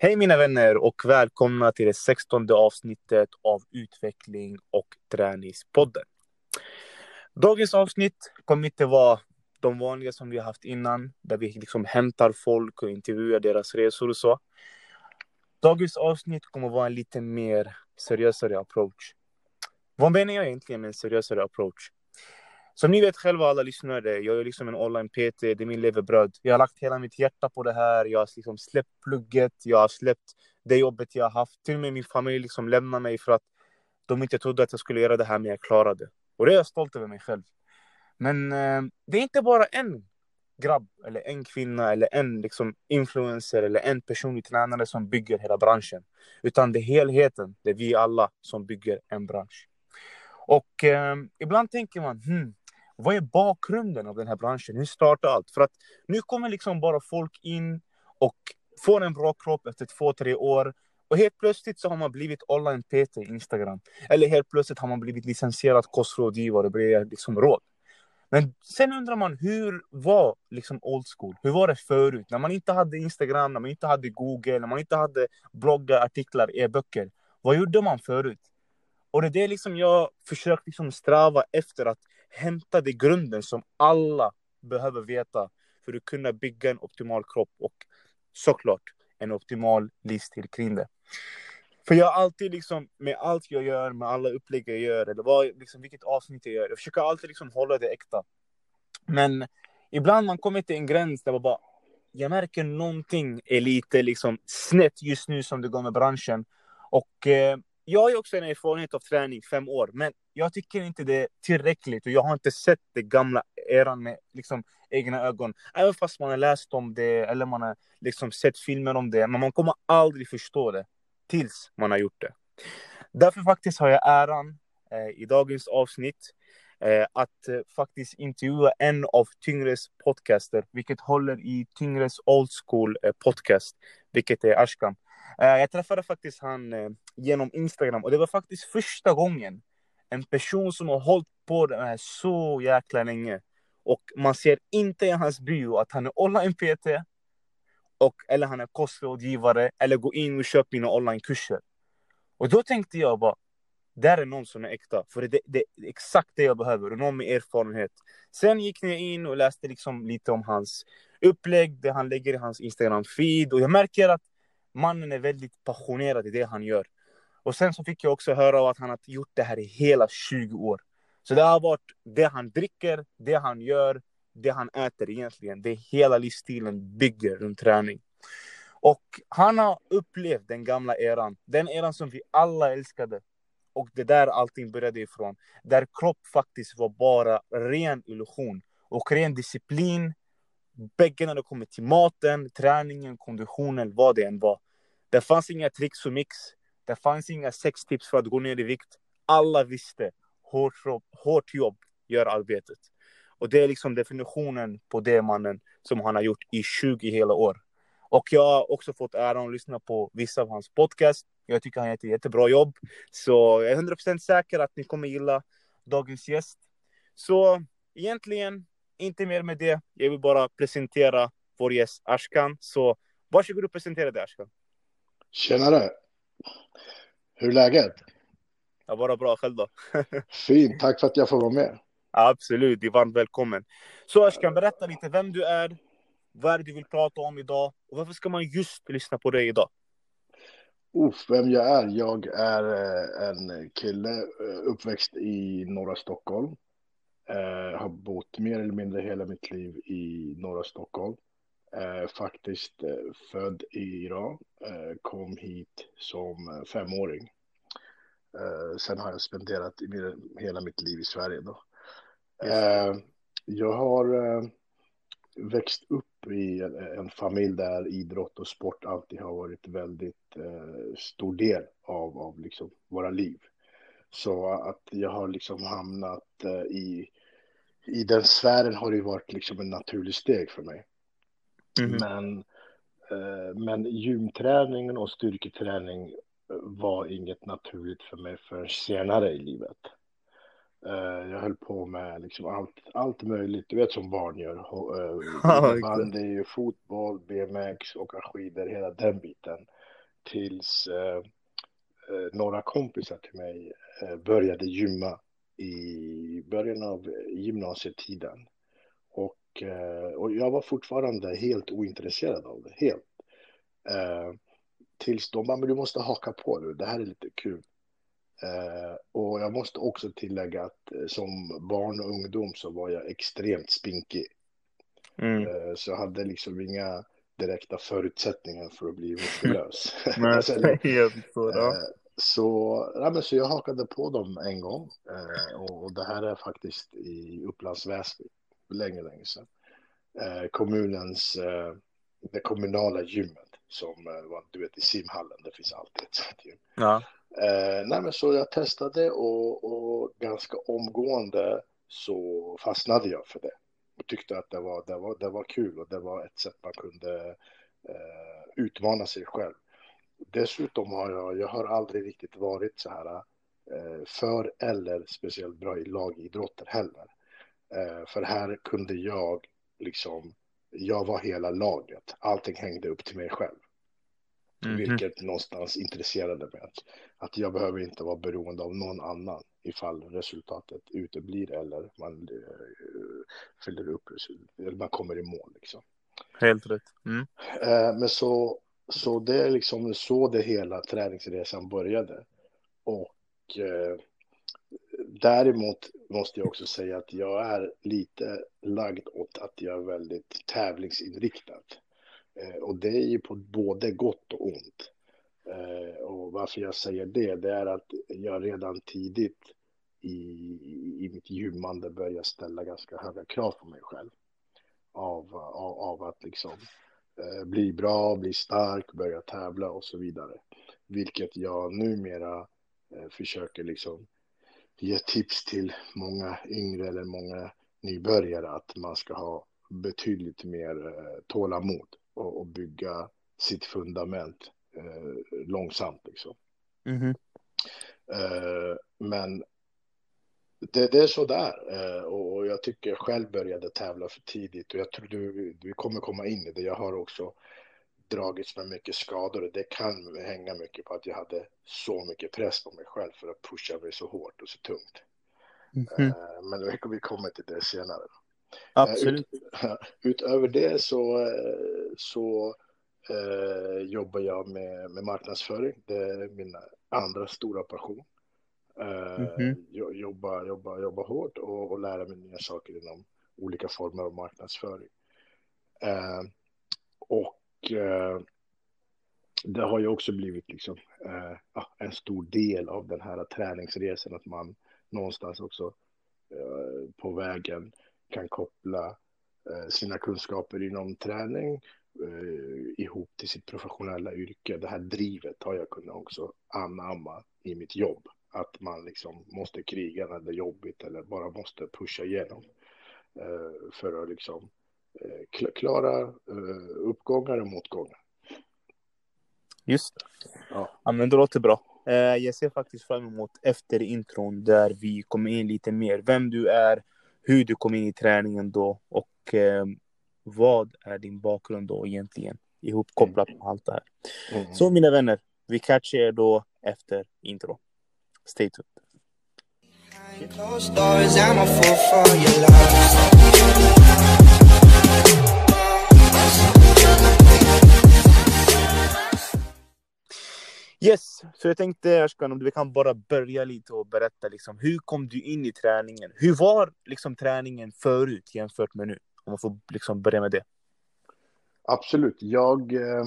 Hej mina vänner och välkomna till det sextonde avsnittet av Utveckling och träningspodden. Dagens avsnitt kommer inte vara de vanliga som vi har haft innan, där vi liksom hämtar folk och intervjuar deras resor och så. Dagens avsnitt kommer vara en lite mer seriösare approach. Vad menar jag egentligen med en seriösare approach? Som ni vet själva alla lyssnare, jag är liksom en online-PT, det är min levebröd. Jag har lagt hela mitt hjärta på det här, jag har liksom släppt plugget, jag har släppt det jobbet jag har haft. Till och med min familj liksom lämnade mig för att de inte trodde att jag skulle göra det här, men jag klarade det. Och det är jag stolt över mig själv. Men eh, det är inte bara en grabb, eller en kvinna, eller en liksom, influencer eller en personlig tränare som bygger hela branschen. Utan det är helheten, det är vi alla som bygger en bransch. Och eh, ibland tänker man, hmm, vad är bakgrunden av den här branschen? Hur startar allt? För att nu kommer liksom bara folk in och får en bra kropp efter två, tre år. Och helt plötsligt så har man blivit online-PT i Instagram. Eller helt plötsligt har man blivit licensierad kostrådgivare och blir liksom råd. Men sen undrar man, hur var liksom old school? Hur var det förut? När man inte hade Instagram, när man inte hade Google, när man inte hade bloggar, artiklar, e-böcker. Vad gjorde man förut? Och det är det liksom jag försökt liksom sträva efter att hämta det grunden som alla behöver veta för att kunna bygga en optimal kropp och såklart en optimal livsstil kring det. För jag har alltid liksom, med allt jag gör, med alla upplägg jag gör, eller vad, liksom, vilket avsnitt jag gör, jag försöker alltid liksom hålla det äkta. Men ibland man kommer till en gräns där man bara, jag märker någonting är lite liksom snett just nu som det går med branschen. Och eh, jag har ju också en erfarenhet av träning, fem år, men jag tycker inte det är tillräckligt och jag har inte sett det gamla eran med liksom, egna ögon. Även fast man har läst om det eller man har liksom, sett filmer om det, men man kommer aldrig förstå det tills man har gjort det. Därför faktiskt har jag äran eh, i dagens avsnitt eh, att eh, faktiskt intervjua en av Tyngres podcaster, vilket håller i Tyngres old school eh, podcast, vilket är Ashkan. Eh, jag träffade faktiskt han eh, genom Instagram och det var faktiskt första gången en person som har hållit på det här så jäkla länge och man ser inte i hans bio att han är online-PT och, eller han är kostrådgivare eller går in och köper mina online-kurser. Och då tänkte jag bara, där är någon som är äkta, för det, det, det är exakt det jag behöver, och någon med erfarenhet. Sen gick jag in och läste liksom lite om hans upplägg, det han lägger i hans Instagram-feed, och jag märker att mannen är väldigt passionerad i det han gör. Och sen så fick jag också höra att han har gjort det här i hela 20 år. Så det har varit det han dricker, det han gör, det han äter egentligen. Det hela livsstilen bygger runt träning. Och han har upplevt den gamla eran, den eran som vi alla älskade. Och det där allting började ifrån. Där kropp faktiskt var bara ren illusion. Och ren disciplin, bägge när det kommer till maten, träningen, konditionen, vad det än var. Det fanns inga tricks och mix. Det fanns inga sextips för att gå ner i vikt. Alla visste. Hårt, hårt jobb gör arbetet. Och det är liksom definitionen på det mannen som han har gjort i 20 hela år. Och jag har också fått äran att lyssna på vissa av hans podcast. Jag tycker han gör ett jättebra jobb. Så jag är 100% säker att ni kommer gilla dagens gäst. Så egentligen, inte mer med det. Jag vill bara presentera vår gäst Ashkan. Så varsågod och presentera dig Ashkan. Tjenare! Hur är läget? Ja, bara bra. Själv då? Fint, tack för att jag får vara med. Absolut, du är varmt välkommen. Så Ashkan, berätta lite vem du är, vad är det du vill prata om idag och varför ska man just lyssna på dig idag? Uff, vem jag är? Jag är eh, en kille eh, uppväxt i norra Stockholm. Eh, har bott mer eller mindre hela mitt liv i norra Stockholm. Eh, faktiskt eh, född i Iran. Eh, kom hit som femåring. sen har jag spenderat hela mitt liv i Sverige. Då. jag har växt upp i en familj där idrott och sport alltid har varit väldigt stor del av, av liksom våra liv. Så att jag har liksom hamnat i, i den sfären har det varit liksom en naturlig steg för mig. Mm. Men, eh, men gymträningen och styrketräning var inget naturligt för mig förrän senare i livet. Eh, jag höll på med liksom allt, allt möjligt, du vet som barn gör. Eh, bandy, fotboll, BMX, åka skidor, hela den biten. tills eh, eh, några kompisar till mig eh, började gymma i början av gymnasietiden. Och, eh, och jag var fortfarande helt ointresserad av det, helt. Eh, tills de bara, men du måste haka på nu, det här är lite kul. Eh, och jag måste också tillägga att eh, som barn och ungdom så var jag extremt spinkig. Mm. Eh, så jag hade liksom inga direkta förutsättningar för att bli muskulös. alltså, så, så, ja, men så jag hakade på dem en gång eh, och, det här är faktiskt i Upplands Väsby, länge, länge sedan. Eh, kommunens, eh, det kommunala gymmet som var, du vet, i simhallen, det finns alltid ett sånt gym. Ja. Eh, nej, men så jag testade och, och, ganska omgående så fastnade jag för det. Och tyckte att det var, det var, det var kul och det var ett sätt man kunde eh, utmana sig själv. Dessutom har jag, jag har aldrig riktigt varit så här eh, för eller speciellt bra i lagidrotter heller. Eh, för här kunde jag liksom, jag var hela laget. Allting hängde upp till mig själv. Mm -hmm. Vilket någonstans intresserade mig. Att, jag behöver inte vara beroende av någon annan ifall resultatet uteblir eller man uh, fyller upp, eller man kommer i mål. Liksom. Helt rätt. Mm. Men så, så det är liksom så det hela träningsresan började. Och eh, däremot måste jag också säga att jag är lite lagd åt att jag är väldigt tävlingsinriktad. Eh, och det är ju på både gott och ont. Eh, och varför jag säger det, det är att jag redan tidigt i, i mitt gymmande börjar ställa ganska höga krav på mig själv. Av, av, av att liksom eh, bli bra, bli stark, börja tävla och så vidare. Vilket jag numera försöker liksom ge tips till många yngre eller många nybörjare att man ska ha betydligt mer tålamod och, bygga sitt fundament eh, långsamt. Liksom. Mm -hmm. eh, men det, det, är så där eh, och jag tycker jag själv började tävla för tidigt och jag tror du, du kommer komma in i det. Jag har också dragits med mycket skador och det kan hänga mycket på att jag hade så mycket press på mig själv för att pusha mig så hårt och så tungt. Mm. Men vi kommer till det senare. Absolut. Ut, utöver det så, så eh, jobbar jag med, med marknadsföring. Det är min andra stora passion. Mm -hmm. jobba, jobba, jobba hårt och, och lära mig nya saker inom olika former av marknadsföring. Eh, och eh, det har ju också blivit liksom, eh, en stor del av den här träningsresan, att man någonstans också eh, på vägen kan koppla eh, sina kunskaper inom träning eh, ihop till sitt professionella yrke. Det här drivet har jag kunnat också anamma i mitt jobb. Att man liksom måste kriga när det är jobbigt eller bara måste pusha igenom eh, för att liksom klara uppgångar och motgångar. Just det. Ja. ja, men det låter bra. Jag ser faktiskt fram emot efter intron där vi kommer in lite mer. Vem du är, hur du kom in i träningen då och eh, vad är din bakgrund då egentligen ihopkopplat med allt det här. Mm. Så mina vänner, vi catchar er då efter intro. Stay tuned. Yes, så jag tänkte Ashkan om du kan bara börja lite och berätta liksom, hur kom du in i träningen? Hur var liksom träningen förut jämfört med nu? Om man får liksom börja med det. Absolut, jag eh,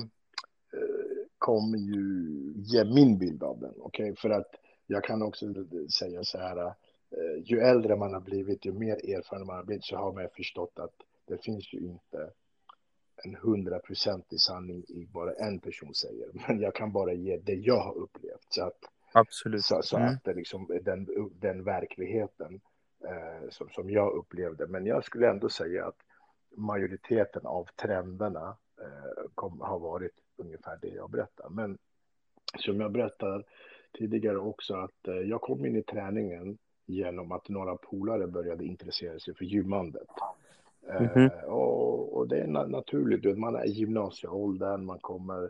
kommer ju ge min bild av den, okej? Okay? För att jag kan också säga så här, eh, ju äldre man har blivit, ju mer erfaren man har blivit så har man förstått att det finns ju inte en hundraprocentig sanning i bara en person säger. Men jag kan bara ge det jag har upplevt. Så att, Absolut. Så, så mm. att det liksom, den, den verkligheten eh, som, som jag upplevde. Men jag skulle ändå säga att majoriteten av trenderna eh, kom, har varit ungefär det jag berättar. Men som jag berättade tidigare också att eh, jag kom in i träningen genom att några polare började intressera sig för gymmandet. Mm -hmm. och, och, det är naturligt, man är i gymnasieåldern, man kommer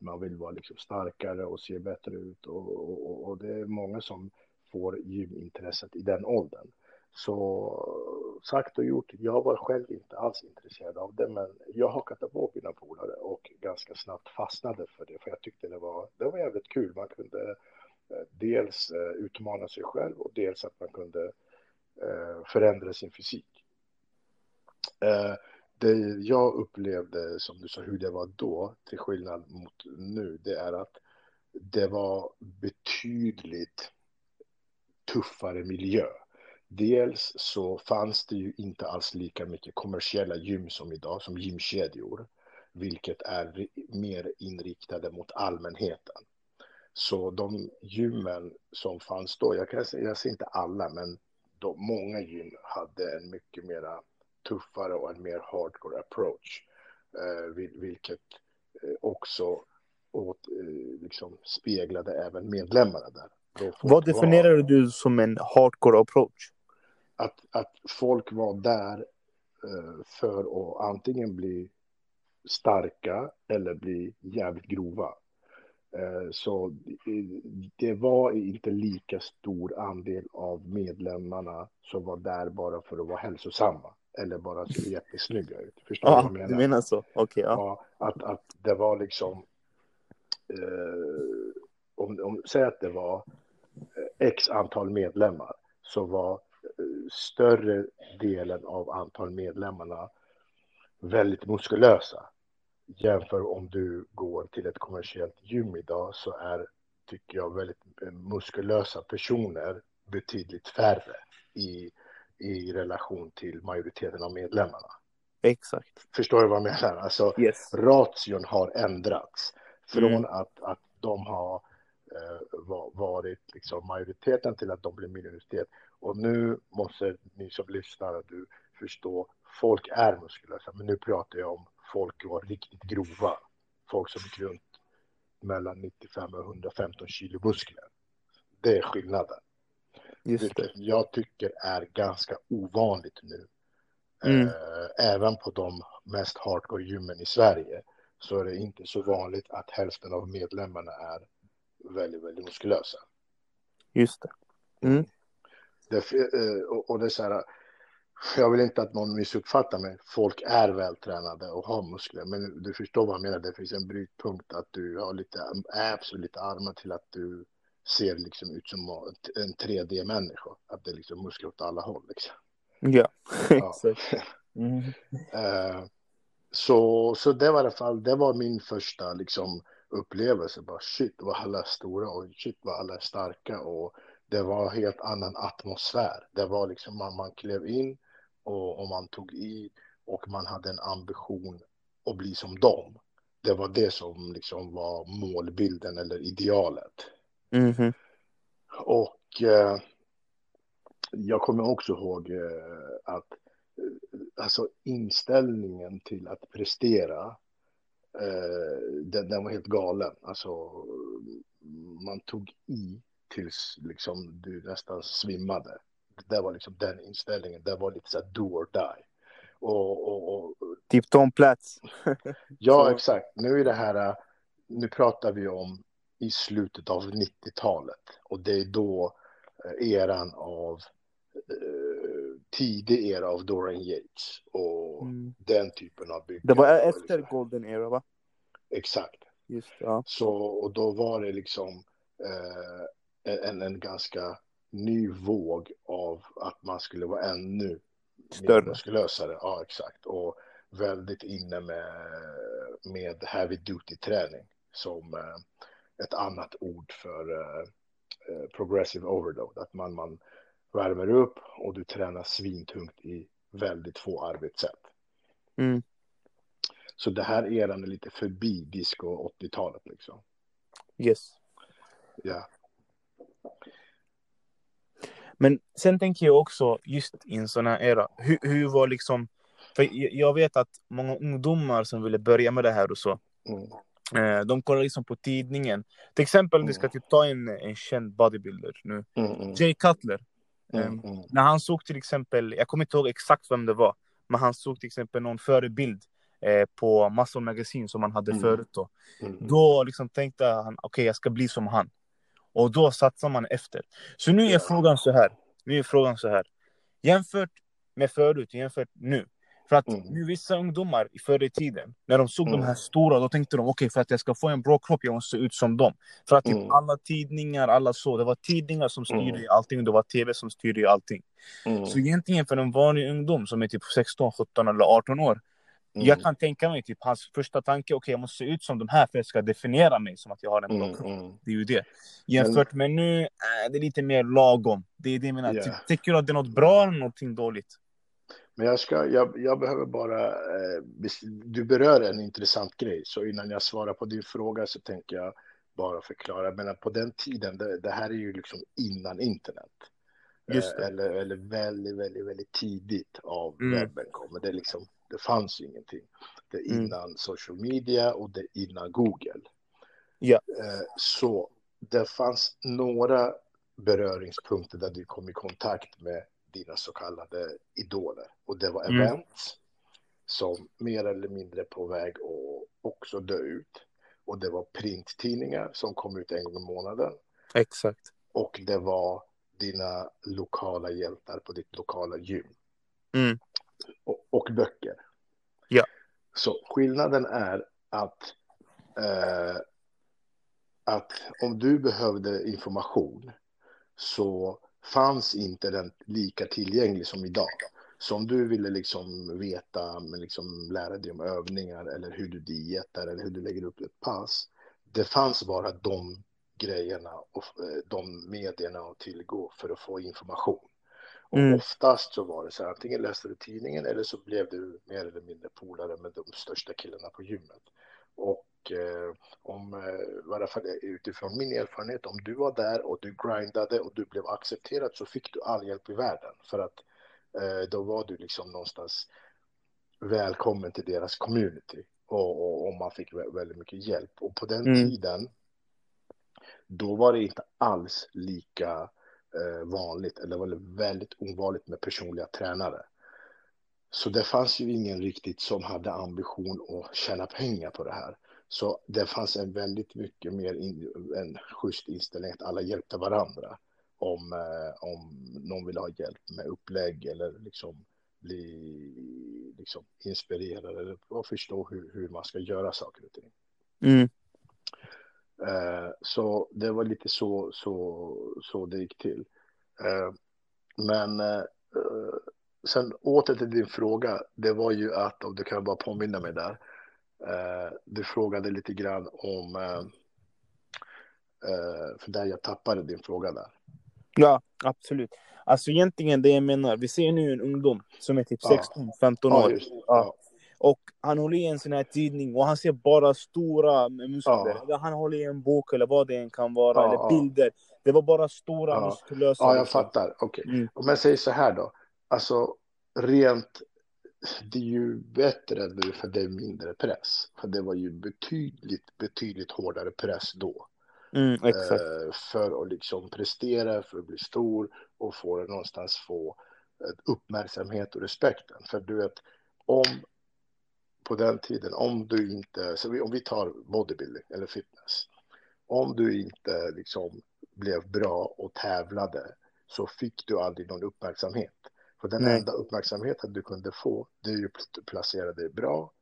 man vill vara liksom starkare och se bättre ut och, och, och det är många som får gymintresset i den åldern. Så sagt och gjort, jag var själv inte alls intresserad av det, men jag hakade på mina polare och ganska snabbt fastnade för det, för jag tyckte det var, det var jävligt kul. Man kunde eh, dels eh, utmana sig själv och dels att man kunde eh, förändra sin fysik. Det jag upplevde, som du sa, hur det var då, till skillnad mot nu, det är att det var betydligt tuffare miljö. Dels så fanns det ju inte alls lika mycket kommersiella gym som idag, som gymkedjor, vilket är mer inriktade mot allmänheten. Så de gymmen som fanns då, jag kan jag säger inte alla, men de, många gym hade en mycket mera tuffare och en mer hardcore approach, eh, vilket eh, också åt, eh, liksom speglade även medlemmarna där. Vad definierar var... du som en hardcore approach? Att, att folk var där eh, för att antingen bli starka eller bli jävligt grova. Eh, så det var inte lika stor andel av medlemmarna som var där bara för att vara hälsosamma eller bara se jättesnygga ut. Förstår du ja, vad jag menar? Du menar så? Okej. Okay, ja. ja. att, att det var liksom... Eh, om, om, säg att det var eh, x antal medlemmar så var större delen av antal medlemmarna väldigt muskulösa. Jämför om du går till ett kommersiellt gym idag så är, tycker jag, väldigt muskulösa personer betydligt färre i, i relation till majoriteten av medlemmarna. Exakt. Förstår du vad jag menar? Alltså, yes. ration har ändrats från mm. att, att de har eh, varit liksom majoriteten till att de blir minoritet. Och nu måste ni som lyssnar du förstå, folk är muskulösa, men nu pratar jag om folk som var riktigt grova. Folk som gick runt mellan 95 och 115 kilo muskler. Det är skillnaden. Just det. jag tycker är ganska ovanligt nu. Mm. Eh, även på de mest hardcore gymmen i Sverige så är det inte så vanligt att hälften av medlemmarna är väldigt, väldigt muskulösa. Just det. Mm. Det, eh, och det är så här, jag vill inte att någon missuppfattar mig. Folk är vältränade och har muskler, men du förstår vad jag menar. Det finns en brytpunkt att du har lite abs och lite armar till att du ser liksom ut som en 3D-människa. Att det är liksom muskler åt alla håll. Liksom. Ja, exakt. Mm. uh, så, så det var i alla fall, det var min första liksom upplevelse. Bara shit vad alla är stora och shit vad alla är starka och det var en helt annan atmosfär. Det var liksom man, man klev in och, och man tog i och man hade en ambition att bli som dem. Det var det som liksom var målbilden eller idealet. Mm -hmm. Och eh, jag kommer också ihåg eh, att eh, alltså inställningen till att prestera, eh, den, den, var helt galen. Alltså man tog i tills liksom du nästan svimmade. Det var liksom den inställningen. Det var lite så här do or die. Och, och, och... Typ Tom plats. ja, exakt. Nu är det här, nu pratar vi om i slutet av 90-talet och det är då eh, eran av eh, tidig era av Dorian Yates och mm. den typen av byggen. Det var efter liksom. Golden Era va? Exakt. Just ja. Så och då var det liksom eh, en, en ganska ny våg av att man skulle vara ännu större. muskulösare. Ja, exakt. Och väldigt inne med, med heavy duty träning som eh, ett annat ord för eh, eh, progressive overload. Att man, man värmer upp och du tränar svintungt i väldigt få arbetssätt. Mm. Så det här eran är lite förbi disco 80-talet liksom. Yes. Ja. Men sen tänker jag också just i en sån här era, hur, hur var liksom, för jag vet att många ungdomar som ville börja med det här och så, mm. eh, de kollar liksom på tidningen. Till exempel om vi ska mm. typ ta en, en känd bodybuilder nu, mm, mm. Jay Cutler. Eh, när han såg till exempel, jag kommer inte ihåg exakt vem det var, men han såg till exempel någon förebild eh, på Muscle Magazine som han hade Mm. förut då. Mm. Då liksom tänkte han, okej jag ska bli som han. Och då satsar man efter. Så nu är frågan så här. Nu är frågan så här. Jämfört med förut, jämfört nu. För att Mm. nu vissa ungdomar i förr i tiden, när de såg Mm. de här stora, då tänkte de okej för att jag ska få en bra kropp, jag måste se ut som dem. För att typ Mm. alla tidningar, alla så, det var tidningar som styrde Mm. allting, det var tv som styrde allting. Mm. Så egentligen för en vanlig ungdom som är typ 16, 17 eller 18 år, Mm. jag kan tänka mig typ hans första tanke, okej jag måste se ut som de här för att jag ska definiera mig som att jag har en Mm. kropp. Mm. Det är ju det. Jämfört med nu, äh, det är lite mer lagom. Det är det jag menar. Ja. Typ, tycker du att det är något bra eller någonting dåligt? Men jag, ska, jag, jag behöver bara, eh, du berör en intressant grej, så innan jag svarar på din fråga så tänker jag bara förklara. Men på den tiden, det, det här är ju liksom innan internet. Eh, eller, eller väldigt, väldigt, väldigt tidigt av Mm. webben kommer. Det, liksom, det fanns ingenting. Det är Mm. innan social media och det är innan Google. Ja. Eh, så det fanns några beröringspunkter där du kom i kontakt med dina så kallade idoler. Och det var Mm. event som mer eller mindre på väg att också dö ut. Och det var printtidningar som kom ut en gång i månaden. Exakt. Och det var dina lokala hjältar på ditt lokala gym. Mm. Och, böcker. Ja. Så skillnaden är att, eh, att om du behövde information så fanns inte den lika tillgänglig som idag. Så om du ville liksom veta, men liksom lära dig om övningar eller hur du dietar eller hur du lägger upp ett pass. Det fanns bara de grejerna och eh, de medierna att tillgå för att få information. Och Mm. oftast så var det så här, antingen läste du tidningen eller så blev du mer eller mindre polare med de största killarna på gymmet. Och eh, om, eh, i alla fall utifrån min erfarenhet, om du var där och du grindade och du blev accepterad så fick du all hjälp i världen. För att eh, då var du liksom någonstans välkommen till deras community. Och, och, och man fick vä- väldigt mycket hjälp. Och på den Mm. tiden, då var det inte alls lika Eh, vanligt, eller var väldigt ovanligt med personliga tränare. Så det fanns ju ingen riktigt som hade ambition att tjäna pengar på det här. Så det fanns en väldigt mycket mer in, en schysst inställning att alla hjälpte varandra. Om, eh, om någon vill ha hjälp med upplägg eller liksom bli liksom, inspirerad eller och förstå hur, hur man ska göra saker och ting. Mm. Eh, så det var lite så, så, så det gick till. Eh, men eh, sen åter till din fråga. Det var ju att, om du kan bara påminna mig där. Du frågade lite grann om, för där jag tappade din fråga där. Ja, absolut. Alltså egentligen det jag menar, vi ser nu en ungdom som är typ Ja. 16-15 Ja, år. just det. Ja. Ja. Och han håller i en sån här tidning och han ser bara stora muskler. Ja. Han håller i en bok eller vad det än kan vara. Ja, eller bilder. Det var bara stora Ja. muskulösa. Ja, jag liksom. fattar. Okej. Mm. Om jag säger så här då. Alltså rent, det är ju bättre nu för det är mindre press. För det var ju betydligt, betydligt hårdare press då. Mm. Eh, för att liksom prestera, för att bli stor och få någonstans få eh, uppmärksamhet och respekten. För du vet, om på den tiden, om du inte, så vi, om vi tar bodybuilding eller fitness, om du inte liksom blev bra och tävlade så fick du aldrig någon uppmärksamhet. För den Nej. enda uppmärksamheten du kunde få, det är ju att placera dig bra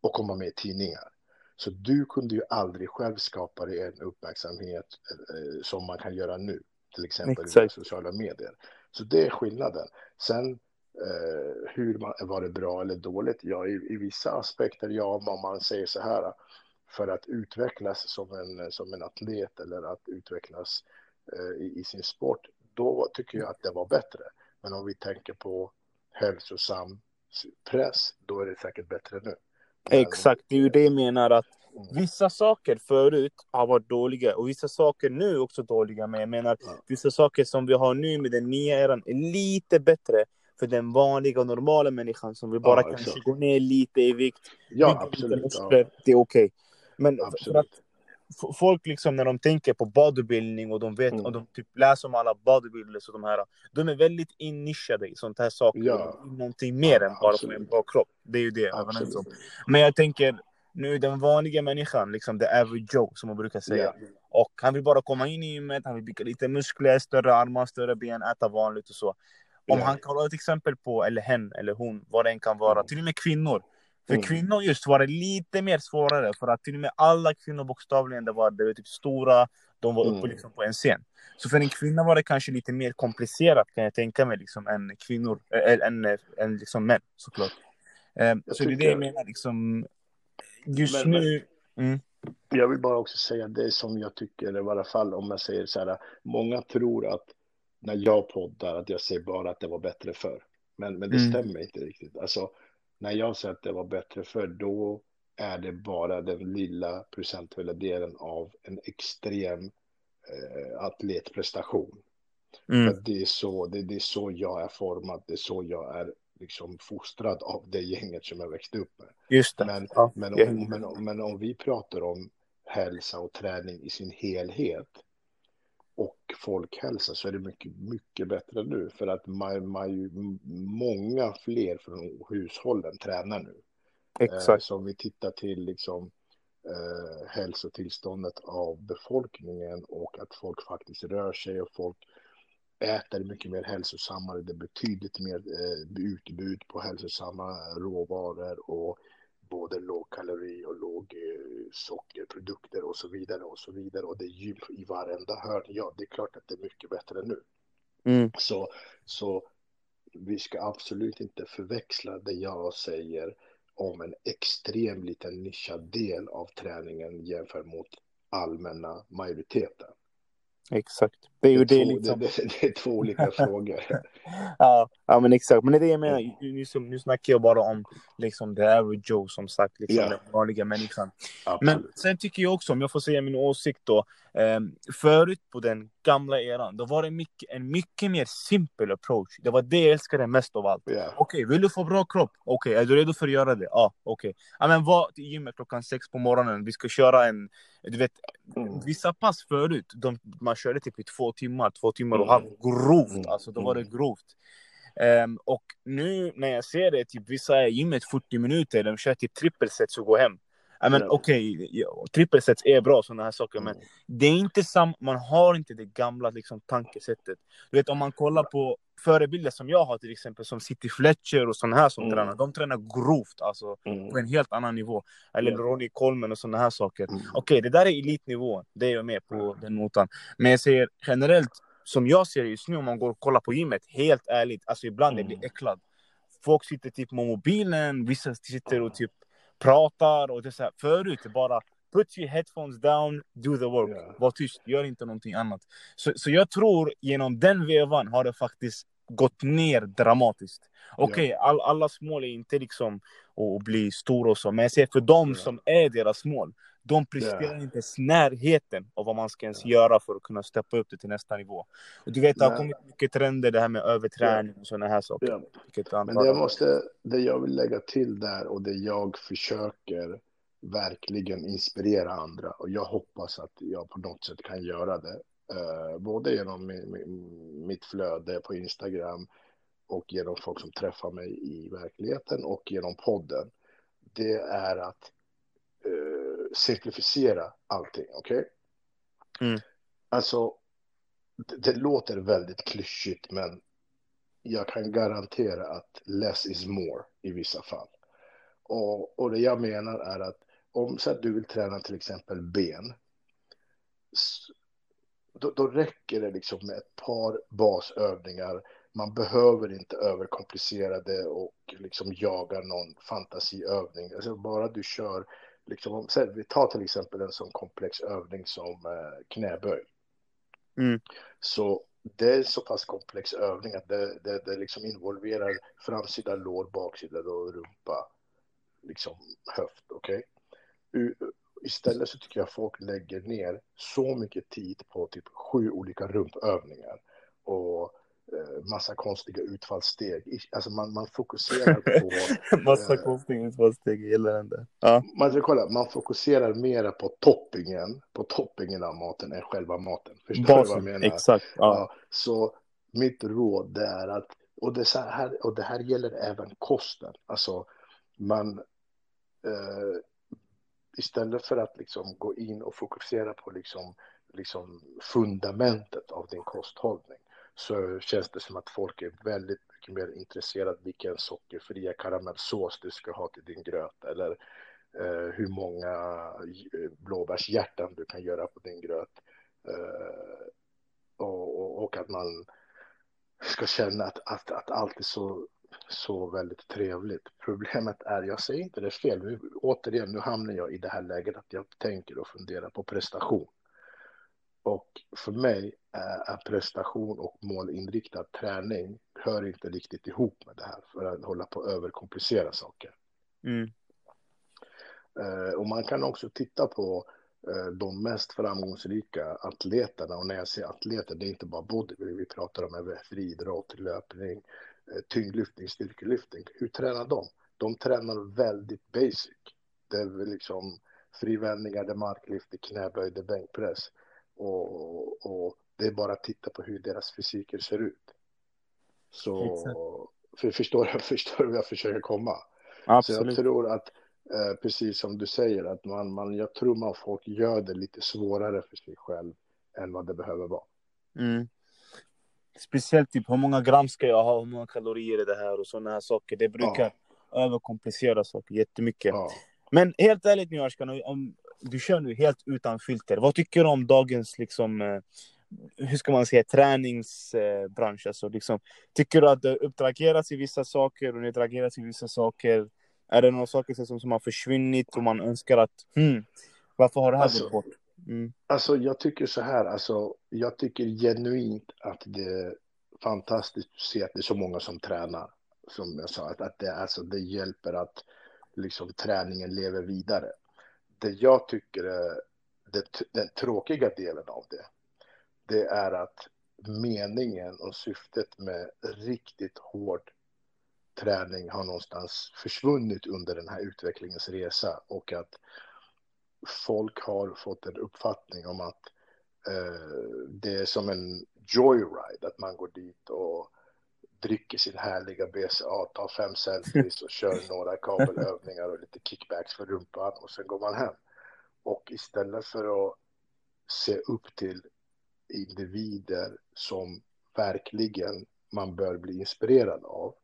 och komma med i tidningar. Så du kunde ju aldrig själv skapa dig en uppmärksamhet eh, som man kan göra nu, till exempel via sociala medier. Så det är skillnaden. Sen eh, hur man, var det bra eller dåligt? Ja, i, i vissa aspekter, ja, om man säger så här, för att utvecklas som en, som en atlet eller att utvecklas eh, i, i sin sport, då tycker jag att det var bättre. Men om vi tänker på hälsosam press, då är det säkert bättre nu. Men- Exakt, det är ju det jag menar att Mm. vissa saker förut har varit dåliga och vissa saker nu också dåliga. Men jag menar vissa saker som vi har nu med den nya eran är lite bättre för den vanliga och normala människan som vill bara Ja, kanske gå ner lite i vikt. Ja, absolut. Ja. Det är okej. Men för att f- folk liksom när de tänker på bodybuilding och de vet Mm. och de typ läser om alla bodybuilders och de här. De är väldigt innischade i sånt här saker. Ja. Någonting mer Ja, än bara absolut. en bra kropp. Det är ju det. Absolut. Men jag tänker nu den vanliga människan, liksom the average Joe som man brukar säga. Ja. Och han vill bara komma in i gymmet, han vill bygga lite muskler, större armar, större ben, äta vanligt och så. Om han vara ett exempel på, eller hen eller hon, vad det än kan vara, Mm. till och med kvinnor. För Mm. kvinnor just var det lite mer svårare för att till och med alla kvinnor bokstavligen det var, det var typ stora, de var uppe Mm. liksom på en scen. Så för en kvinna var det kanske lite mer komplicerat kan jag tänka mig liksom än kvinnor, än, än, än liksom män såklart. Jag så det är det tycker- jag menar liksom. Just Men- nu, mm, Jag vill bara också säga det som jag tycker i varje fall om jag säger så här. Många tror att när jag poddar att jag säger bara att det var bättre förr. Men, men det Mm. stämmer inte riktigt. Alltså när jag säger att det var bättre förr då är det bara den lilla procentuella delen av en extrem eh, atletprestation. mm, För det, är så, det, det är så jag är formad, det är så jag är liksom fostrad av det gänget som jag växte upp med. just det. Men, Ja, men, om, men, men om vi pratar om hälsa och träning i sin helhet folkhälsa så är det mycket, mycket bättre nu för att man, man, många fler från hushållen tränar nu. Eh, Exakt. så om vi tittar till liksom eh, hälsotillståndet av befolkningen och att folk faktiskt rör sig och folk äter mycket mer hälsosammare. Det är betydligt mer eh, utbud på hälsosamma råvaror och både lågkalori och låg eh, sockerprodukter och så vidare och så vidare. Och det är gym i varenda hörn. Ja, det är klart att det är mycket bättre nu. Mm, Så, så vi ska absolut inte förväxla det jag säger om en extrem liten nischad del av träningen jämfört mot allmänna majoriteten. Exakt. Det är ju det, det, är två, liksom. det, det, det är två olika frågor. Ja, ja, men exakt. Men det är det jag menar. Nu, nu, snackar jag bara om liksom the average Joe som sagt, liksom Ja. den vanliga människan. Men Absolut. sen tycker jag också, om jag får säga min åsikt då. Eh, förut på den gamla eran, då var det mycket, en mycket mer simpel approach. Det var det jag älskade mest av allt. Ja. Okej, vill du få bra kropp? Okej, är du redo för att göra det? Ja, okej. Ja, men var till gymmet klockan sex på morgonen. Vi ska köra en, du vet, Mm. vissa pass förut, de, man körde typ i två timmar, två timmar och Mm. halv. Grovt, Mm. alltså då var det grovt. Ehm, och nu när jag ser det, typ vissa är i gymmet 40 minuter, de kör typ trippelsets och går hem. Ja, men okej, ja, trippelsets är bra sådana här saker, men Mm. det är inte sam man har inte det gamla liksom, tankesättet. Du vet om man kollar på förebilder som jag har till exempel, som City Fletcher och sådana här som Mm. tränar, de tränar grovt alltså på Mm. en helt annan nivå. Eller Ja. Ronnie Coleman och sådana här saker. Mm. Okej, det där är elitnivå, det är jag med på den notan. Men jag säger generellt, som jag ser det just nu om man går och kollar på gymmet, helt ärligt, alltså ibland jag blir Mm. äcklad. Folk sitter typ med mobilen, vissa sitter och typ pratar och det är så här. Förut bara put your headphones down, do the work. Ja. Var tyst, gör inte någonting annat. Så, så jag tror genom den vevan har det faktiskt gått ner dramatiskt. Okej, all, allas mål är inte liksom att, bli stora och så, men jag säger för dem Ja. som är deras mål, de presterar inte ens närheten av vad man ska ens göra för att kunna steppa upp det till nästa nivå. Och du vet, det har kommit mycket trender, det här med överträning och sådana här saker. Men det jag, måste, det jag vill lägga till där och det jag försöker verkligen inspirera andra och jag hoppas att jag på något sätt kan göra det. Eh, både genom mi- mi- mitt flöde på Instagram och genom folk som träffar mig i verkligheten och genom podden. Det är att eh, simplificera allting, okej? Mm. Alltså, det, det låter väldigt klyschigt men jag kan garantera att less is more i vissa fall. Och, och det jag menar är att om så att du vill träna till exempel ben, då, då räcker det liksom med ett par basövningar. Man behöver inte överkomplicera det och liksom jaga någon fantasiövning. Alltså bara du kör, liksom, vi tar till exempel en sån komplex övning som eh, knäböj. Mm. Så det är en så pass komplex övning att det, det, det liksom involverar framsida lår, baksida lår, rumpa, liksom höft? U- Istället så tycker jag folk lägger ner så mycket tid på typ sju olika rumpövningar och massa konstiga utfallssteg. Alltså man, man fokuserar på... massa eh, konstiga utfallssteg, jag gillar den där. Ja. Man, kolla, man fokuserar mera på toppingen, på toppingen av maten än själva maten. Förstår Basen, du vad jag menar? Exakt. Ja. ja. så mitt råd är att, och det, här, och det här gäller även kosten, alltså man eh, istället för att liksom gå in och fokusera på liksom, liksom fundamentet av din kosthållning så känns det som att folk är väldigt mycket mer intresserade vilken sockerfria karamellsås du ska ha till din gröt eller eh, hur många eh, blåbärshjärtan du kan göra på din gröt. Eh, och, och, och, att man ska känna att, att, att allt är så, så väldigt trevligt. Problemet är, jag säger inte det fel, nu, återigen, nu hamnar jag i det här läget att jag tänker och funderar på prestation. Och för mig är prestation och målinriktad träning hör inte riktigt ihop med det här för att hålla på att överkomplicera saker. Mm. Eh, och man kan också titta på eh, de mest framgångsrika atleterna och när jag säger atleter, det är inte bara bodybuilding, vi pratar om även friidrott, löpning, eh, tyngdlyftning, styrkelyftning. Hur tränar de? De tränar väldigt basic. Det är liksom frivändningar, det marklyft, det knäböj, det bänkpress. Och, och, det är bara att titta på hur deras fysiker ser ut. Så för, förstår, förstår du jag försöker komma? Absolut. Så jag tror att, eh, precis som du säger, att man, man, jag tror man folk gör det lite svårare för sig själv än vad det behöver vara. Mm. Speciellt typ hur många gram ska jag ha, hur många kalorier är det här och sådana här saker. Det brukar ja. överkomplicera saker jättemycket. Ja. Men helt ärligt nu Ashkan, om du kör nu helt utan filter. Vad tycker du om dagens liksom eh, hur ska man säga, träningsbransch. Alltså, liksom, tycker du att det uppdrageras i vissa saker och neddrageras i vissa saker? Är det några saker som, som har försvunnit och man önskar att, hmm, varför har det här alltså, gått bort? Mm. Alltså jag tycker så här, alltså, jag tycker genuint att det är fantastiskt att se att det är så många som tränar. Som jag sa, att, att det, alltså, det hjälper att liksom, träningen lever vidare. Det jag tycker är det, den tråkiga delen av det, det är att meningen och syftet med riktigt hård träning har någonstans försvunnit under den här utvecklingens resa och att folk har fått en uppfattning om att eh, det är som en joyride, att man går dit och dricker sin härliga BCA, tar fem selfies och kör några kabelövningar och lite kickbacks för rumpan och sen går man hem. Och istället för att se upp till individer som verkligen man bör bli inspirerad av.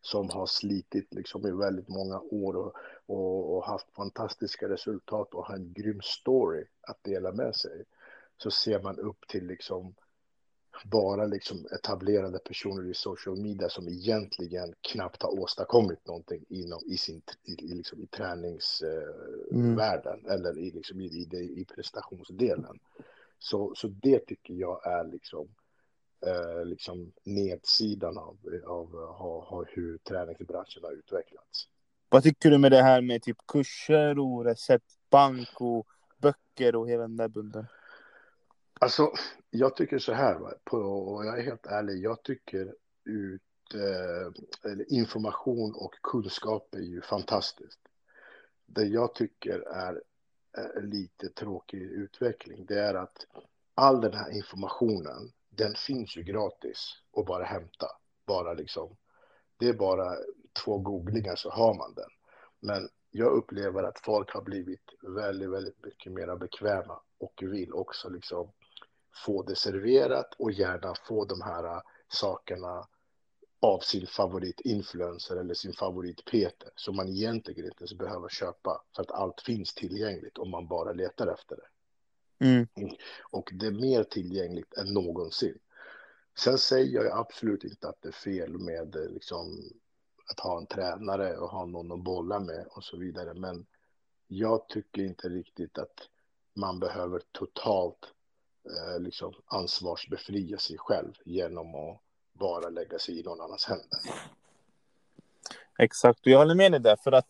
Som har slitit liksom i väldigt många år och, och, och, haft fantastiska resultat och har en grym story att dela med sig. Så ser man upp till liksom bara liksom etablerade personer i social media som egentligen knappt har åstadkommit någonting inom, i, sin, i, liksom i träningsvärlden mm. eller i, liksom i, i, i prestationsdelen. Så, så det tycker jag är liksom, eh, liksom nedsidan av, av, av, av hur träningsbranschen har utvecklats. Vad tycker du med det här med typ kurser och receptbank och böcker och hela den där bunden? Alltså, jag tycker så här. På, och jag är helt ärlig, jag tycker ut, eh, information och kunskap är ju fantastiskt. Det jag tycker är Eh, lite tråkig utveckling, det är att all den här informationen, den finns ju gratis och bara hämta. Bara liksom, det är bara två googlingar så har man den. Men jag upplever att folk har blivit väldigt, väldigt mycket mer bekväma och vill också liksom få det serverat och gärna få de här sakerna av sin favoritinfluencer eller sin favorit-PT som man egentligen inte ens behöver köpa för att allt finns tillgängligt om man bara letar efter det. Mm. Och det är mer tillgängligt än någonsin. Sen säger jag absolut inte att det är fel med liksom, att ha en tränare och ha någon att bolla med och så vidare. Men jag tycker inte riktigt att man behöver totalt eh, liksom ansvarsbefria sig själv genom att bara lägga sig i någon annans händer. Exakt, och jag håller med dig där för att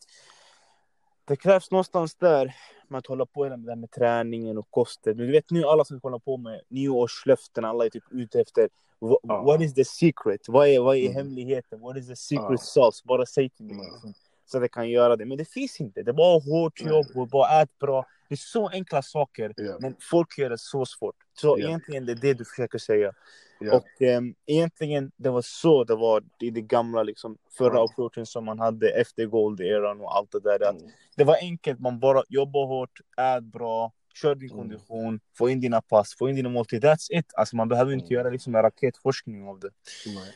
det krävs någonstans där med att hålla på med det med träningen och kosten. Du vet nu alla som håller på med nyårslöften, alla är typ ute efter what, Ja. what is the secret? Vad är, vad är Mm. hemligheten? What is the secret Ja. sauce? Bara säg till mig. Mm. liksom, Så att jag kan göra det. Men det finns inte. Det är bara hårt jobb och bara ät bra. Det är så enkla saker. Ja. Men folk gör det så svårt. Så Ja. egentligen det är det du försöker säga. Ja. Och ehm, egentligen det var så det var i det gamla liksom förra Ja. approachen som man hade efter gold-eran och allt det där. Mm. det var enkelt, man bara jobbar hårt, ät bra, kör din Mm. kondition, få in dina pass, få in dina måltider. That's it. Alltså man behöver inte Mm. göra liksom en raketforskning av det.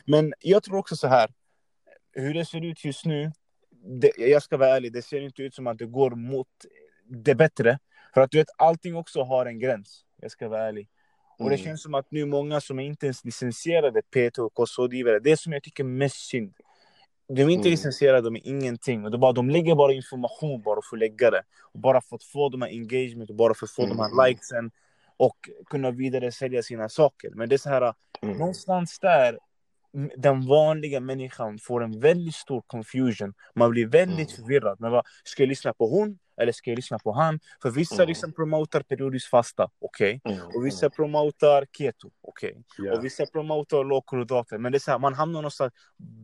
Men jag tror också så här. Hur det ser ut just nu. Det, jag ska vara ärlig, det ser inte ut som att det går mot det bättre. För att du vet, allting också har en gräns. Jag ska vara ärlig. Och det Mm. känns som att nu många som är inte ens licensierade PT och kostrådgivare, det är som jag tycker är mest synd. De är inte Mm. licensierade, de är ingenting. Och det bara, de lägger bara information bara för att lägga det. Och bara för att få de här engagement och bara för att få de här Mm. likesen. Och kunna vidare sälja sina saker. Men det är så här, Mm. någonstans där den vanliga människan får en väldigt stor confusion. Man blir väldigt Mm. förvirrad. Men vad, ska jag lyssna på hon eller ska jag lyssna på han? För vissa Mm. liksom promotar periodisk fasta, okej. Mm. Och vissa promotar keto, okej. Ja. Och vissa promotar lågkolhydrater. Men det är så här, man hamnar någonstans.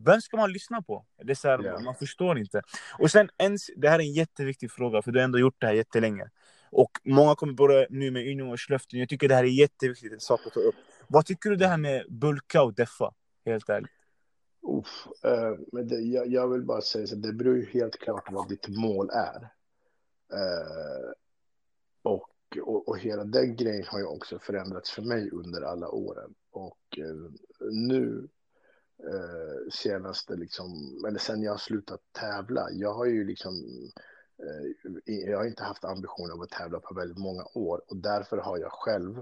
Vem ska man lyssna på? Det är så här, Ja. man förstår inte. Och sen, ens, det här är en jätteviktig fråga, för du har ändå gjort det här jättelänge. Och många kommer börja nu med nyårslöften. Jag tycker det här är jätteviktigt, en sak att ta upp. Vad tycker du det här med bulka och deffa? Helt ärligt. Uff, eh, men det, jag, jag vill bara säga så det beror ju helt klart vad ditt mål är. Eh, och, och, och hela den grejen har ju också förändrats för mig under alla åren. Och eh, nu eh, senaste liksom, eller sen jag har slutat tävla, jag har ju liksom eh, jag har inte haft ambitionen av att tävla på väldigt många år och därför har jag själv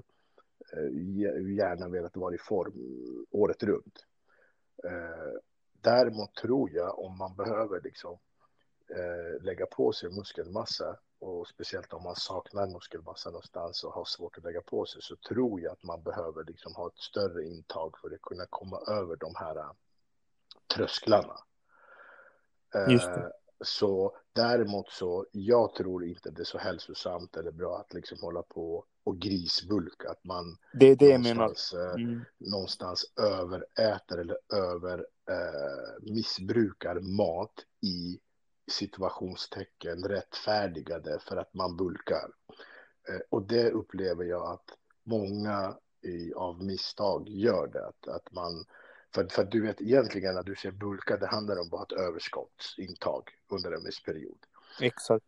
eh, gärna velat vara i form året runt. Eh, däremot tror jag om man behöver liksom lägga på sig muskelmassa och speciellt om man saknar muskelmassa någonstans och har svårt att lägga på sig så tror jag att man behöver liksom ha ett större intag för att kunna komma över de här eh, trösklarna. Eh, Just det. Så däremot så, jag tror inte det är så hälsosamt eller bra att liksom hålla på och grisbulka, att man Det är det någonstans, eh, Mm. någonstans överäter eller över eh, missbrukar mat i situationstecken rättfärdigade för att man bulkar. Eh, och det upplever jag att många i, av misstag gör det. Att, att man, för, för du vet egentligen när du säger bulka, det handlar om bara ett överskottsintag under en viss period. Exakt.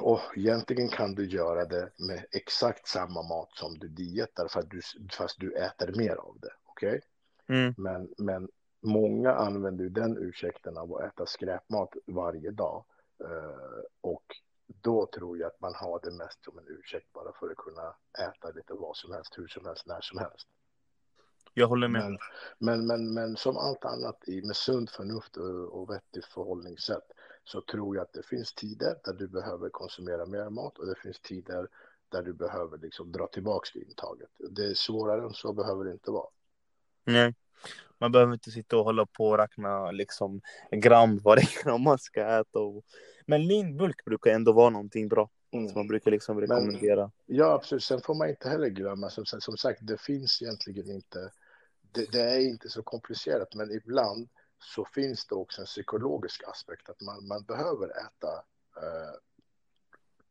Och egentligen kan du göra det med exakt samma mat som du dietar för att du, fast du äter mer av det. Okej? Mm. Men, men många använder den ursäkten av att äta skräpmat varje dag. Eh, och då tror jag att man har det mest som en ursäkt bara för att kunna äta lite vad som helst, hur som helst, när som helst. Jag håller med. Men, men, men, men som allt annat i, med sunt förnuft och, och vettigt förhållningssätt så tror jag att det finns tider där du behöver konsumera mer mat och det finns tider där du behöver liksom dra tillbaka intaget. Det är svårare än så behöver det inte vara. Nej. Man behöver inte sitta och hålla på och räkna liksom gram varje gram man ska äta. Och... Men linbulk brukar ändå vara någonting bra. Mm. Som man brukar liksom rekommendera. Ja, absolut. Sen får man inte heller glömma, som, som sagt, det finns egentligen inte, det, det är inte så komplicerat, men ibland så finns det också en psykologisk aspekt att man, man behöver äta eh,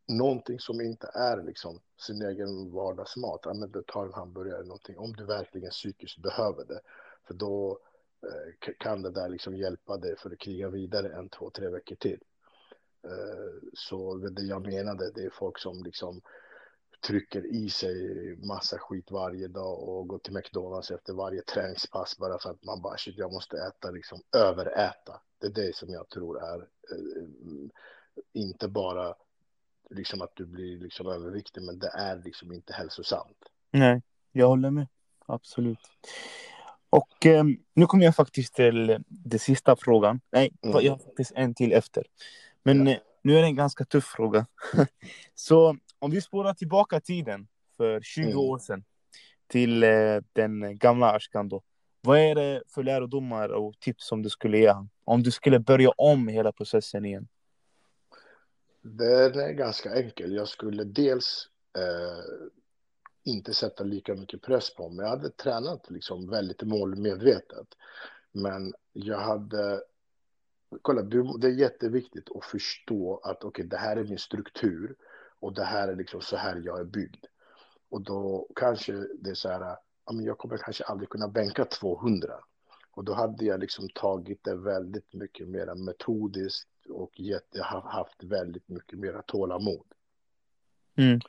någonting som inte är liksom sin egen vardagsmat. Ja, men tar en hamburgare eller någonting, om du verkligen psykiskt behöver det. För då eh, kan det där liksom hjälpa dig för att kriga vidare en, två, tre veckor till. Eh, Så det jag menade, det är folk som liksom trycker i sig massa skit varje dag och går till McDonalds efter varje träningspass bara för att man bara shit, jag måste äta liksom överäta. Det är det som jag tror är eh, mm, inte bara liksom att du blir liksom överviktig, men det är liksom inte hälsosamt. Nej, jag håller med. Absolut. Och eh, nu kommer jag faktiskt till den sista frågan. Nej, Mm. jag har faktiskt en till efter. Men Ja. eh, nu är det en ganska tuff fråga. Så om vi spårar tillbaka tiden för 20 Mm. år sedan till eh, den gamla Ashkan då. Vad är det för lärdomar och tips som du skulle ge han? Om du skulle börja om hela processen igen. Den är ganska enkel. Jag skulle dels eh, inte sätta lika mycket press på mig. Jag hade tränat liksom väldigt målmedvetet. Men jag hade... Kolla, det är jätteviktigt att förstå att okay, det här är min struktur och det här är liksom så här jag är byggd. Och då kanske det är så här, jag kommer kanske aldrig kunna bänka 200. Och då hade jag liksom tagit det väldigt mycket mer metodiskt och gett, haft väldigt mycket mer tålamod. Mm.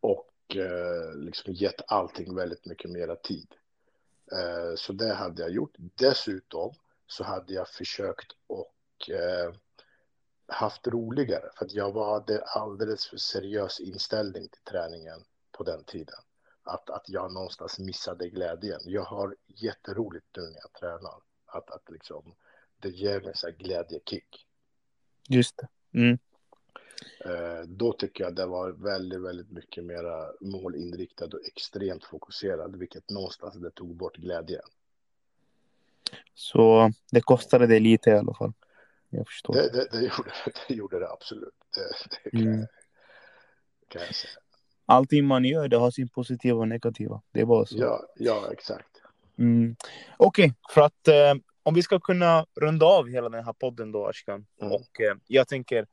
Och eh, liksom gett allting väldigt mycket mera tid. Eh, så det hade jag gjort. Dessutom så hade jag försökt och eh, haft roligare för att jag hade alldeles för seriös inställning till träningen på den tiden. Att, att jag någonstans missade glädjen. Jag har jätteroligt nu när jag tränar. Att, att liksom, det ger mig en glädjekick. Just det. Mm. Eh, då tycker jag det var väldigt, väldigt mycket mera målinriktad och extremt fokuserad, vilket någonstans det tog bort glädjen. Så det kostade dig lite i alla fall? Jag förstår. Det, det, det, gjorde, det gjorde det absolut. Det, det kan, mm. kan jag säga. Allting man gör, det har sin positiva och negativa. Det är bara så. Ja, ja exakt. Mm. Okej, okay, för att eh, om vi ska kunna runda av hela den här podden då, Ashkan. Mm. Och eh, jag tänker,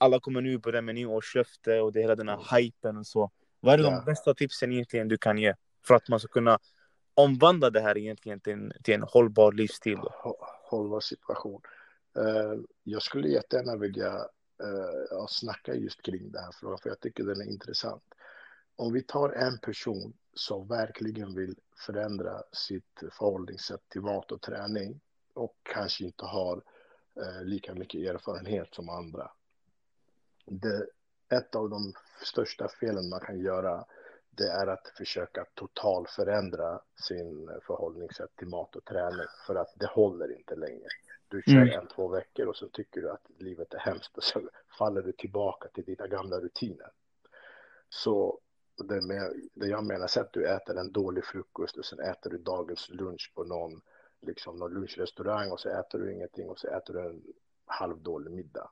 alla kommer nu börja med nyårslöfte och det hela den här hypen och så. Vad är ja. de bästa tipsen egentligen du kan ge för att man ska kunna omvandla det här egentligen till en, till en hållbar livsstil? Hållbar situation. Uh, jag skulle jättegärna vilja uh, snacka just kring det här frågan, för jag tycker den är intressant. Om vi tar en person som verkligen vill förändra sitt förhållningssätt till mat och träning och kanske inte har uh, lika mycket erfarenhet som andra det, ett av de största felen man kan göra det är att försöka total förändra sin förhållningssätt till mat och träning för att det håller inte längre. Du kör mm. en, två veckor och så tycker du att livet är hemskt och så faller du tillbaka till dina gamla rutiner. Så det, med, det jag menar är att du äter en dålig frukost och sen äter du dagens lunch på någon, liksom någon lunchrestaurang och så äter du ingenting och så äter du en halvdålig middag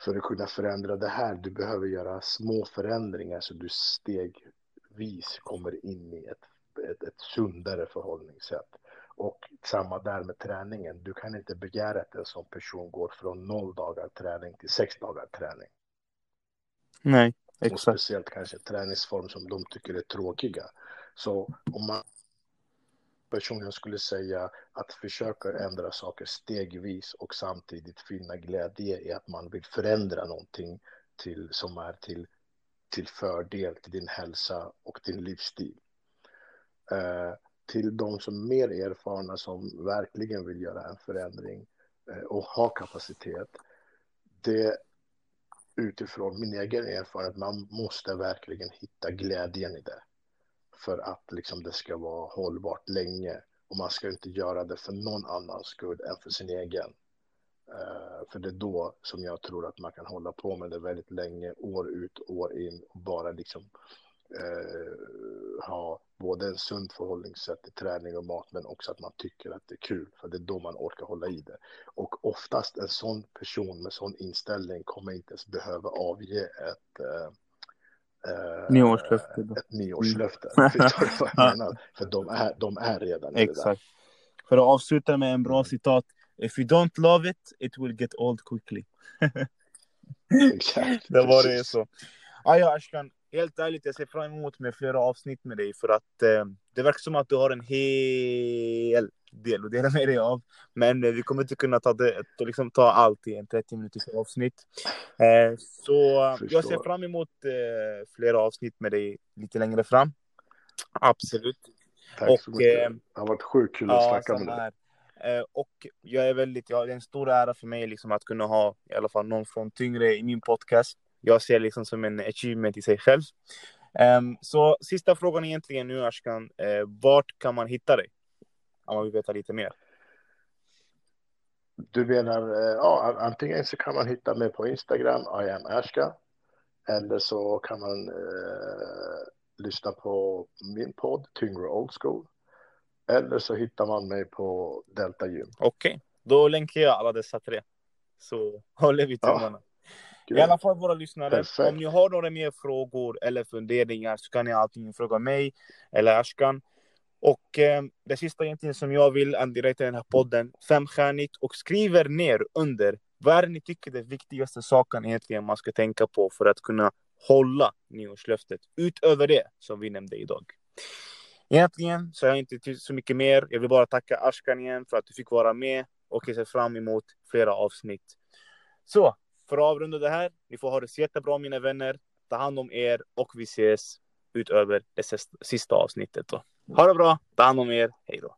för att kunna förändra det här, du behöver göra små förändringar så du stegvis kommer in i ett, ett, ett sundare förhållningssätt. Och samma där med träningen. Du kan inte begära att en sån person går från noll dagar träning till sex dagar träning. Nej, exakt. Och speciellt kanske träningsform som de tycker är tråkiga. Så om man personligen skulle säga att försöka ändra saker stegvis och samtidigt finna glädje i att man vill förändra någonting till, som är till, till fördel till din hälsa och din livsstil. Eh, till de som är mer erfarna som verkligen vill göra en förändring eh, och ha kapacitet. Det utifrån min egen erfarenhet, man måste verkligen hitta glädjen i det för att liksom det ska vara hållbart länge. Och man ska inte göra det för någon annans skull än för sin egen. Uh, för det är då som jag tror att man kan hålla på med det väldigt länge, år ut, år in och bara liksom uh, ha både en sund förhållningssätt till träning och mat, men också att man tycker att det är kul, för det är då man orkar hålla i det. Och oftast en sån person med sån inställning kommer inte ens behöva avge ett uh, Eh, nyårslöfte. Ett nyårslöfte. Mm. Förstår? För de är, de är redan Exakt. För att avsluta med en bra citat. If you don't love it, it will get old quickly. Exakt. det var det så. Ah, ja, Ashkan, helt ärligt, jag ser fram emot med flera avsnitt med dig för att eh, det verkar som att du har en hel del att dela med dig av. Men eh, vi kommer inte kunna ta, det, liksom, ta allt i en 30 minuters avsnitt. Eh, så jag ser fram emot eh, flera avsnitt med dig lite längre fram. Absolut. Tack och, så mycket. Det har varit sjukt kul att ja, snacka med dig. Och jag är väldigt, ja, det är en stor ära för mig liksom att kunna ha i alla fall någon från Tyngre i min podcast. Jag ser liksom som en achievement i sig själv. Um, så sista frågan egentligen nu Ashkan, uh, vart kan man hitta dig? Om man vill veta lite mer. Du menar, uh, ja, antingen så kan man hitta mig på Instagram, I am Ashka, eller så kan man uh, lyssna på min podd, Tyngre Old School, eller så hittar man mig på Delta Gym. Okej, okay. då länkar jag alla dessa tre, så håller vi tummarna. Ja. I alla fall våra lyssnare, Perfekt. om ni har några mer frågor eller funderingar så kan ni alltid fråga mig eller Ashkan. Och eh, det sista egentligen som jag vill direkt i den här podden, femstjärnigt och skriver ner under vad är det ni tycker är den viktigaste saken egentligen man ska tänka på för att kunna hålla nyårslöftet utöver det som vi nämnde idag. Egentligen så har jag inte så mycket mer. Jag vill bara tacka Ashkan igen för att du fick vara med och jag ser fram emot flera avsnitt. Så för att avrunda det här, ni får ha det så jättebra mina vänner. Ta hand om er och vi ses utöver det sista avsnittet. Då. Ha det bra, ta hand om er, hej då.